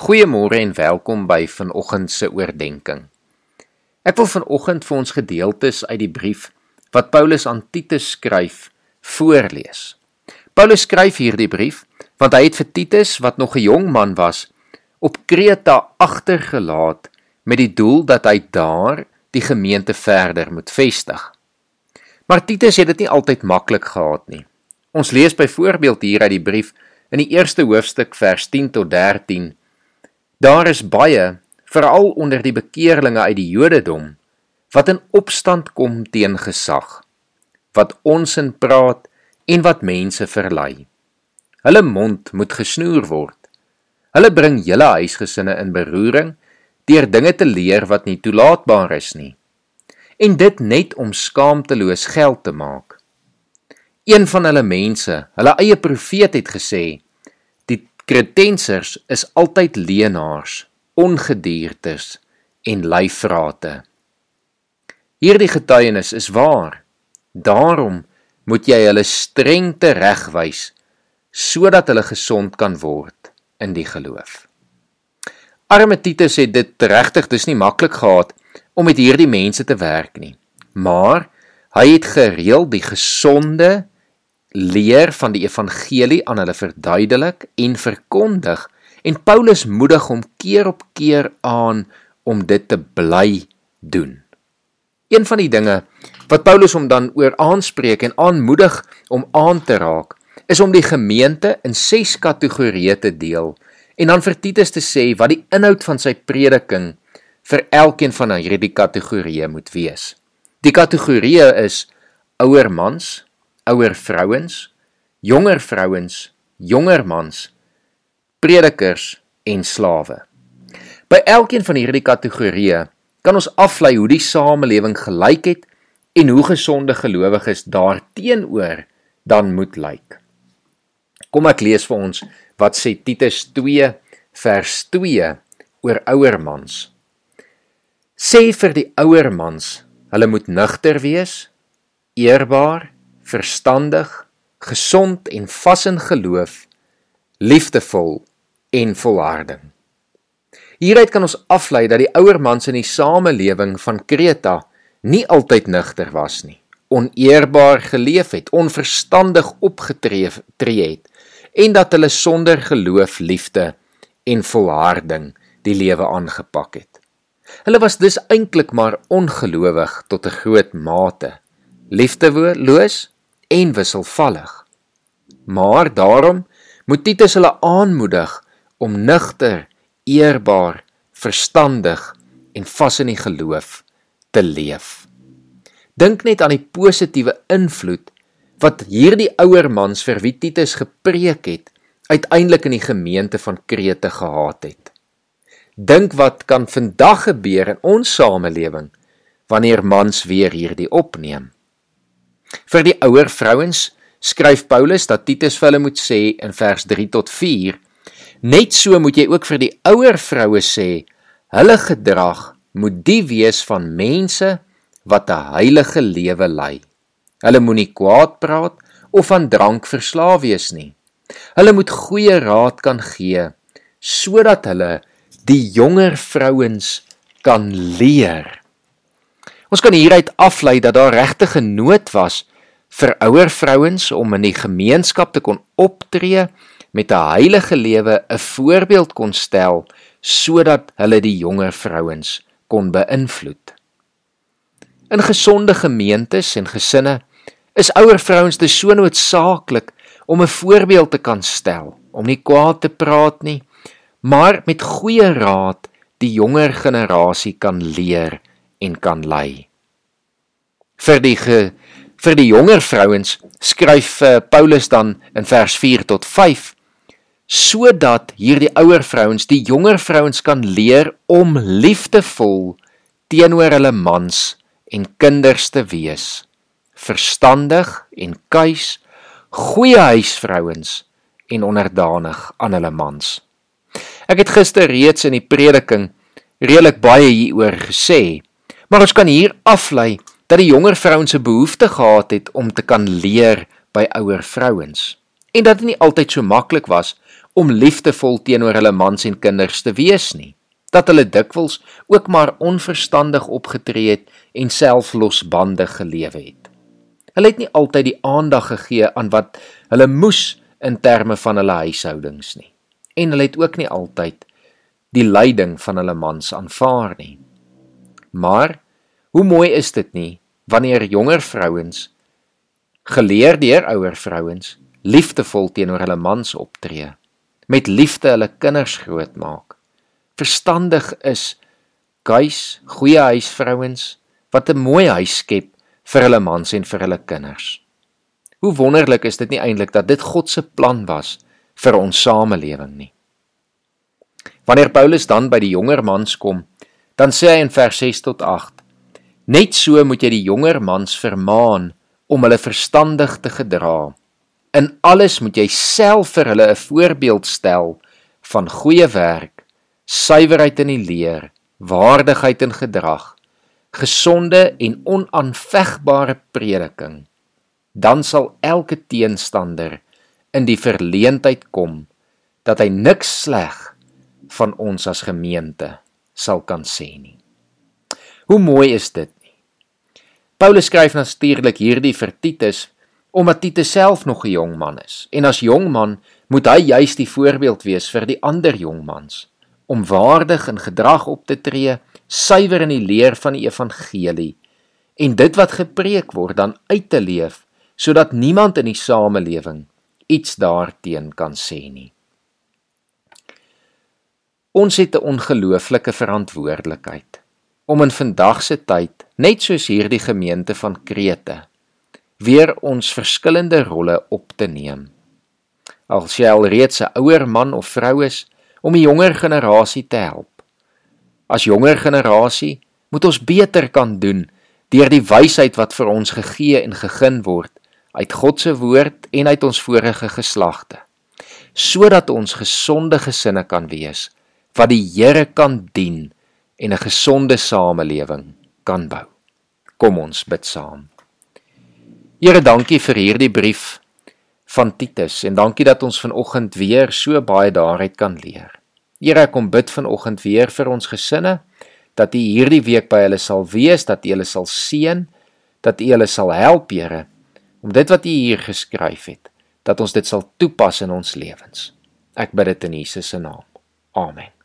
Goeiemôre en welkom by vanoggend se oordeenking. Ek wil vanoggend vir ons gedeeltes uit die brief wat Paulus aan Titus skryf voorlees. Paulus skryf hierdie brief want hy het vir Titus wat nog 'n jong man was op Kreta agtergelaat met die doel dat hy daar die gemeente verder moet vestig. Maar Titus het dit nie altyd maklik gehad nie. Ons lees byvoorbeeld hier uit die brief in die eerste hoofstuk vers 10 tot 13. Daar is baie, veral onder die bekeerlinge uit die Jodendom, wat in opstand kom teen gesag, wat onsin praat en wat mense verlei. Hulle mond moet gesnoer word. Hulle bring hele huisgesinne in beroering deur dinge te leer wat nie toelaatbaar is nie. En dit net om skaamteloos geld te maak. Een van hulle mense, hulle eie profeet het gesê: "Die kretensers is altyd leenaars, ongediertes en luivrate." Hierdie getuienis is waar. Daarom moet jy hulle streng teregwys sodat hulle gesond kan word in die geloof. Arme Titus het dit regtig dis nie maklik gehad om met hierdie mense te werk nie. Maar hy het gereeld die gesonde leer van die evangelie aan hulle verduidelik en verkondig en Paulus moedig hom keer op keer aan om dit te bly doen. Een van die dinge wat Paulus hom dan oor aanspreek en aanmoedig om aan te raak, is om die gemeente in 6 kategorieë te deel en dan vir Titus te sê wat die inhoud van sy prediking vir elkeen van hierdie kategorieë moet wees. Die kategorieë is ouer mans, ouer vrouens, jonger vrouens, jonger mans, predikers en slawe. By elkeen van hierdie kategorieë kan ons aflei hoe die samelewing gelyk het en hoe gesonde gelowiges daarteenoor dan moet lyk. Kom ek lees vir ons wat sê Titus 2 vers 2 oor ouer mans. Sê vir die ouer mans, hulle moet nugter wees, eerbaar, verstandig, gesond en vas in geloof, liefdevol en volharding. Hieruit kan ons aflei dat die ouer mans in die samelewing van Kreta nie altyd nugter was nie, oneerbaar geleef het, onverstandig opgetree het en dat hulle sonder geloof, liefde en volharding die lewe aangepak het. Hulle was dus eintlik maar ongelowig tot 'n groot mate, liefdeloos en wisselvallig. Maar daarom moet Titus hulle aanmoedig om nugter, eerbaar, verstandig en vas in die geloof te leef. Dink net aan die positiewe invloed wat hierdie ouer mans vir wie Titus gepreek het, uiteindelik in die gemeente van Krete gehad het. Dink wat kan vandag gebeur in ons samelewing wanneer mans weer hierdie opneem. Vir die ouer vrouens skryf Paulus dat Titus vir hulle moet sê in vers 3 tot 4: Net so moet jy ook vir die ouer vroue sê, hulle gedrag moet die wees van mense wat 'n heilige lewe lei. Hulle moenie kwaad praat of aan drank verslaaf wees nie. Hulle moet goeie raad kan gee sodat hulle die jonger vrouens kan leer. Ons kan hieruit aflei dat daar regtig 'n nood was vir ouer vrouens om in die gemeenskap te kon optree met 'n heilige lewe, 'n voorbeeld kon stel sodat hulle die jonger vrouens kon beïnvloed. In gesonde gemeentes en gesinne is ouer vrouens dus so noodsaaklik om 'n voorbeeld te kan stel, om nie kwaad te praat nie, maar met goeie raad die jonger generasie kan leer en kan lei. Vir die ge, vir die jonger vrouens skryf uh, Paulus dan in vers 4 tot 5 sodat hierdie ouer vrouens die jonger vrouens kan leer om liefdevol teenoor hulle mans en kinders te wees. Verstandig en kuis goeie huisvrouens en onderdanig aan hulle mans. Ek het gister reeds in die prediking redelik baie hieroor gesê Maar ons kan hier aflei dat die jonger vrouens 'n behoefte gehad het om te kan leer by ouer vrouens en dat dit nie altyd so maklik was om liefdevol teenoor hulle mans en kinders te wees nie. Dat hulle dikwels ook maar onverstandig opgetree het en selflosbandig gelewe het. Hulle het nie altyd die aandag gegee aan wat hulle moes in terme van hulle huishoudings nie. En hulle het ook nie altyd die leiding van hulle mans aanvaar nie. Maar hoe mooi is dit nie wanneer jonger vrouens geleer deur ouer vrouens liefdevol teenoor hulle mans optree, met liefde hulle kinders grootmaak. Verstandig is guys, goeie huisvrouens wat 'n mooi huis skep vir hulle mans en vir hulle kinders. Hoe wonderlik is dit nie eintlik dat dit God se plan was vir ons samelewing nie. Wanneer Paulus dan by die jonger mans kom, dan sê hy in vers 6 tot 8: Net so moet jy die jonger mans vermaan om hulle verstandig te gedra. In alles moet jy self vir hulle 'n voorbeeld stel van goeie werk, suiwerheid in die leer, waardigheid in gedrag, gesonde en onaanvegbare prediking. Dan sal elke teenstander in die verleentheid kom dat hy niks sleg van ons as gemeente sal kan sê nie. Hoe mooi is dit? Paulus skryf natuurlik hierdie vir Titus omdat Titus self nog 'n jong man is en as jong man moet hy juis die voorbeeld wees vir die ander jong mans om waardig in gedrag op te tree, suiwer in die leer van die evangelie en dit wat gepreek word dan uit te leef sodat niemand in die samelewing iets daarteen kan sê nie. Ons het 'n ongelooflike verantwoordelikheid om in vandag se tyd, net soos hierdie gemeente van Krete, weer ons verskillende rolle op te neem. As jy al reeds 'n ouer man of vrou is, om die jonger generasie te help. As jonger generasie moet ons beter kan doen deur die wysheid wat vir ons gegee en gegee word uit God se woord en uit ons vorige geslagte, sodat ons gesonde gesinne kan wees wat die Here kan dien en 'n gesonde samelewing kan bou. Kom ons bid saam. Here, dankie vir hierdie brief van Titus en dankie dat ons vanoggend weer so baie daaruit kan leer. Here, ek kom bid vanoggend weer vir ons gesinne dat U hierdie week by hulle sal wees, dat U hulle sal seën, dat U hulle sal help, Here, om dit wat U hier geskryf het, dat ons dit sal toepas in ons lewens. Ek bid dit in Jesus se naam. Amen.